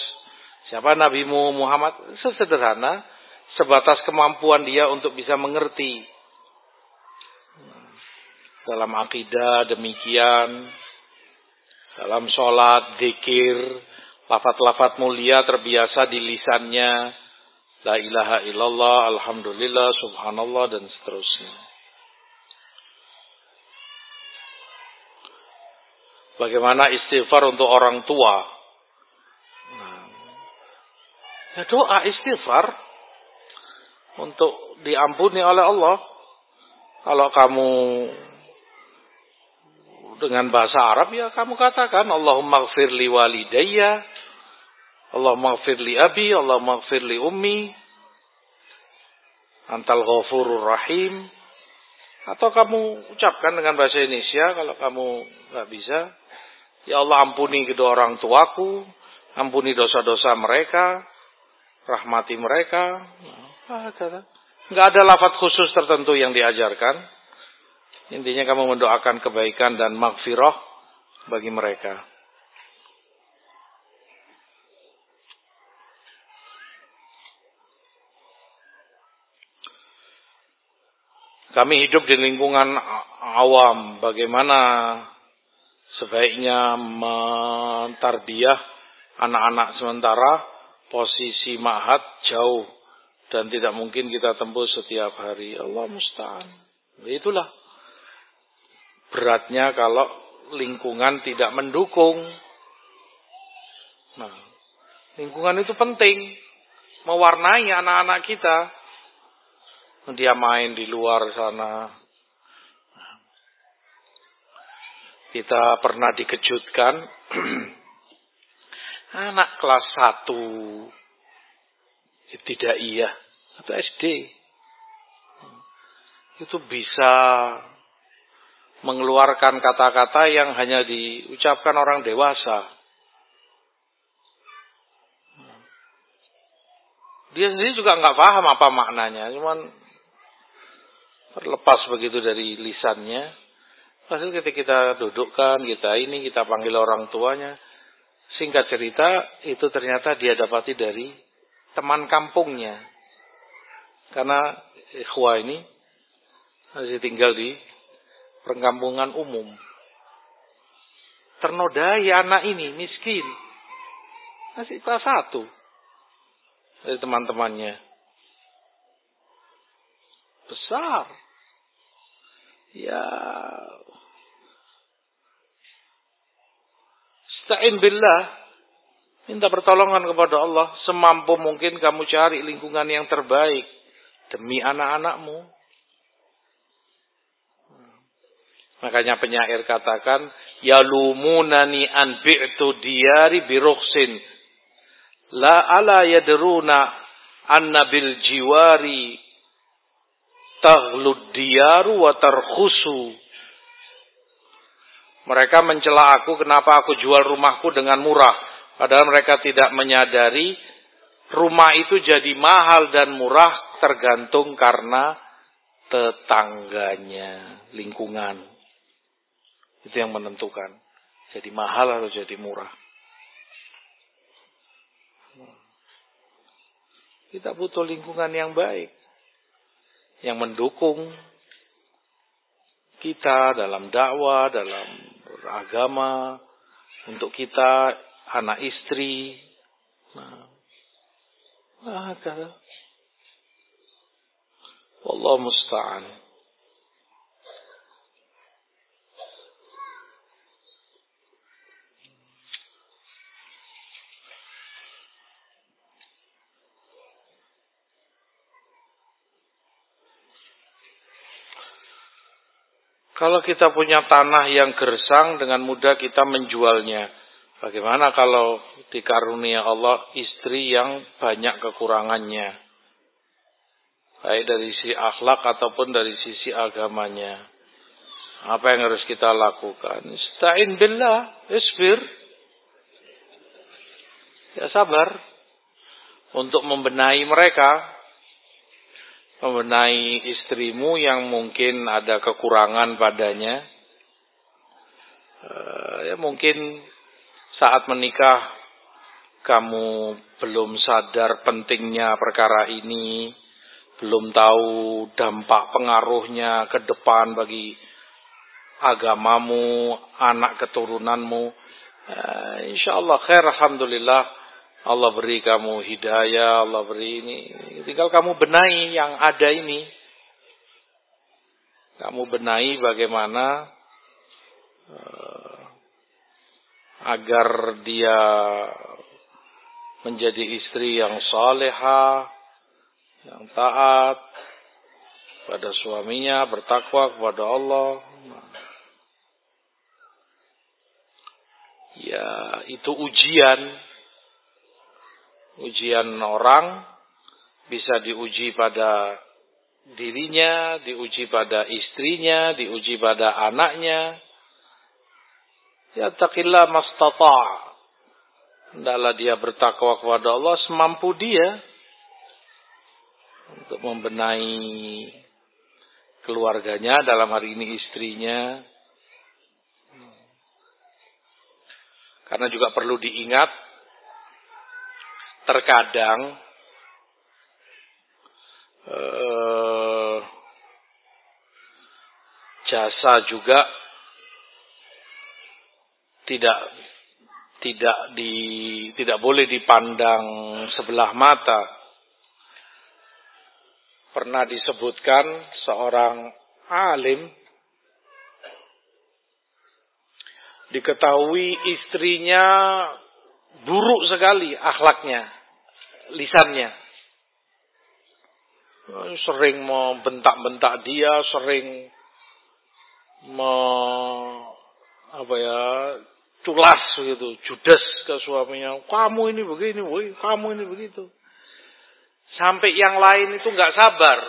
siapa nabimu Muhammad, sesederhana, sebatas kemampuan dia untuk bisa mengerti. Dalam akidah demikian, dalam sholat, zikir, lafat-lafat mulia terbiasa di lisannya, la ilaha illallah, alhamdulillah, subhanallah, dan seterusnya. Bagaimana istighfar untuk orang tua? Nah, ya doa istighfar untuk diampuni oleh Allah. Kalau kamu dengan bahasa Arab ya kamu katakan Allahumma gfir li walidayya Allahumma gfir li abi Allahumma gfir li ummi Antal ghafurur rahim atau kamu ucapkan dengan bahasa Indonesia kalau kamu nggak bisa Ya Allah ampuni kedua orang tuaku, ampuni dosa-dosa mereka, rahmati mereka. Enggak ada lafaz khusus tertentu yang diajarkan. Intinya kamu mendoakan kebaikan dan magfirah bagi mereka. Kami hidup di lingkungan awam. Bagaimana sebaiknya mentarbiah anak-anak sementara posisi mahat jauh dan tidak mungkin kita tembus setiap hari. Allah musta'an. Itulah beratnya kalau lingkungan tidak mendukung. Nah, lingkungan itu penting mewarnai anak-anak kita. Dia main di luar sana, kita pernah dikejutkan. Anak kelas 1 tidak iya. Atau SD itu bisa mengeluarkan kata-kata yang hanya diucapkan orang dewasa. Dia sendiri juga nggak paham apa maknanya, cuman terlepas begitu dari lisannya. Hasil ketika kita dudukkan, kita ini, kita panggil orang tuanya. Singkat cerita, itu ternyata dia dapati dari teman kampungnya. Karena ikhwah ini masih tinggal di perkampungan umum. Ternodai anak ini, miskin. Masih kelas satu. Dari teman-temannya. Besar. Ya. Sta'in billah. Minta pertolongan kepada Allah. Semampu mungkin kamu cari lingkungan yang terbaik. Demi anak-anakmu. Makanya penyair katakan, Yalumunani an bi'tu diyari birukhsin. La ala yadruna anna bil jiwari diyaru wa tarkhusu. Mereka mencela aku kenapa aku jual rumahku dengan murah. Padahal mereka tidak menyadari rumah itu jadi mahal dan murah tergantung karena tetangganya, lingkungan. Itu yang menentukan. Jadi mahal atau jadi murah. Kita butuh lingkungan yang baik. Yang mendukung kita dalam dakwah, dalam beragama. Untuk kita, anak istri. Nah, ada. Allah musta'an. Kalau kita punya tanah yang gersang dengan mudah kita menjualnya. Bagaimana kalau dikarunia Allah istri yang banyak kekurangannya? Baik dari sisi akhlak ataupun dari sisi agamanya. Apa yang harus kita lakukan? Stain billah, isbir. Ya sabar untuk membenahi mereka membenahi istrimu yang mungkin ada kekurangan padanya. Uh, ya mungkin saat menikah kamu belum sadar pentingnya perkara ini, belum tahu dampak pengaruhnya ke depan bagi agamamu, anak keturunanmu. Uh, insya Allah khair, alhamdulillah Allah beri kamu hidayah, Allah beri ini. Tinggal kamu benahi yang ada ini. Kamu benahi bagaimana uh, agar dia menjadi istri yang saleha, yang taat pada suaminya, bertakwa kepada Allah. Ya, itu ujian ujian orang bisa diuji pada dirinya, diuji pada istrinya, diuji pada anaknya. Ya takillah mastata' Hendaklah dia bertakwa kepada Allah semampu dia untuk membenahi keluarganya dalam hari ini istrinya. Karena juga perlu diingat terkadang eh, jasa juga tidak tidak di tidak boleh dipandang sebelah mata. Pernah disebutkan seorang alim diketahui istrinya buruk sekali akhlaknya lisannya. Sering membentak-bentak dia, sering me, apa ya, culas gitu, judes ke suaminya. Kamu ini begini, woi, kamu ini begitu. Sampai yang lain itu nggak sabar.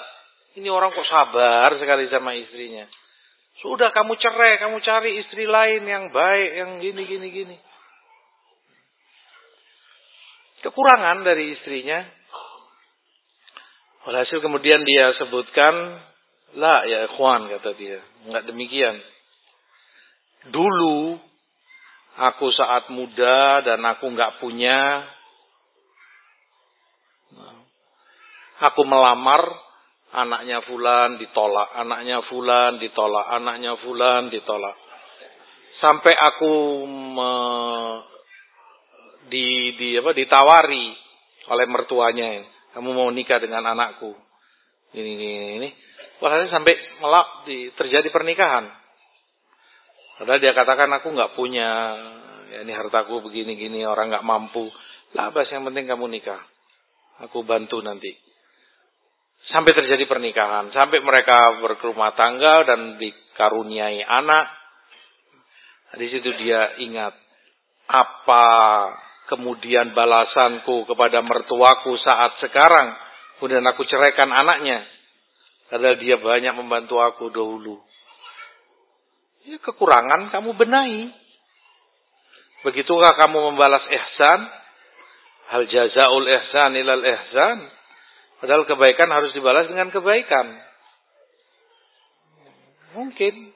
Ini orang kok sabar sekali sama istrinya. Sudah kamu cerai, kamu cari istri lain yang baik, yang gini, gini, gini. Kekurangan dari istrinya. Walhasil kemudian dia sebutkan, lah ya ikhwan kata dia. Enggak demikian. Dulu aku saat muda dan aku nggak punya aku melamar anaknya fulan ditolak anaknya fulan ditolak anaknya fulan ditolak sampai aku me, di di apa ditawari oleh mertuanya kamu mau nikah dengan anakku ini ini ini wah sampai melak di, terjadi pernikahan Padahal dia katakan aku nggak punya, ya ini hartaku begini-gini, orang nggak mampu. Lah, bas yang penting kamu nikah. Aku bantu nanti. Sampai terjadi pernikahan, sampai mereka berkerumah tangga dan dikaruniai anak. Di situ dia ingat apa kemudian balasanku kepada mertuaku saat sekarang. Kemudian aku ceraikan anaknya. Padahal dia banyak membantu aku dahulu. Ya, kekurangan kamu benahi. Begitukah kamu membalas ihsan? Hal jazaul ihsan ilal ihsan. Padahal kebaikan harus dibalas dengan kebaikan. Mungkin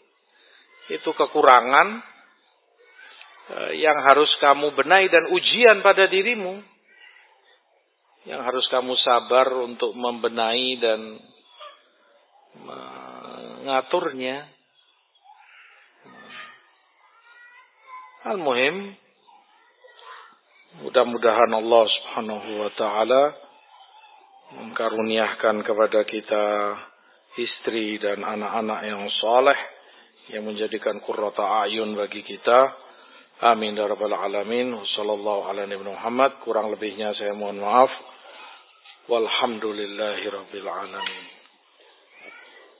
itu kekurangan yang harus kamu benahi dan ujian pada dirimu. Yang harus kamu sabar untuk membenahi dan mengaturnya. Al-Muhim, mudah-mudahan Allah subhanahu wa ta'ala mengkaruniakan kepada kita istri dan anak-anak yang saleh yang menjadikan qurrata ayun bagi kita. Amin ya rabbal alamin. Wassallallahu ala nabi Muhammad. Kurang lebihnya saya mohon maaf. Walhamdulillahi rabbil alamin.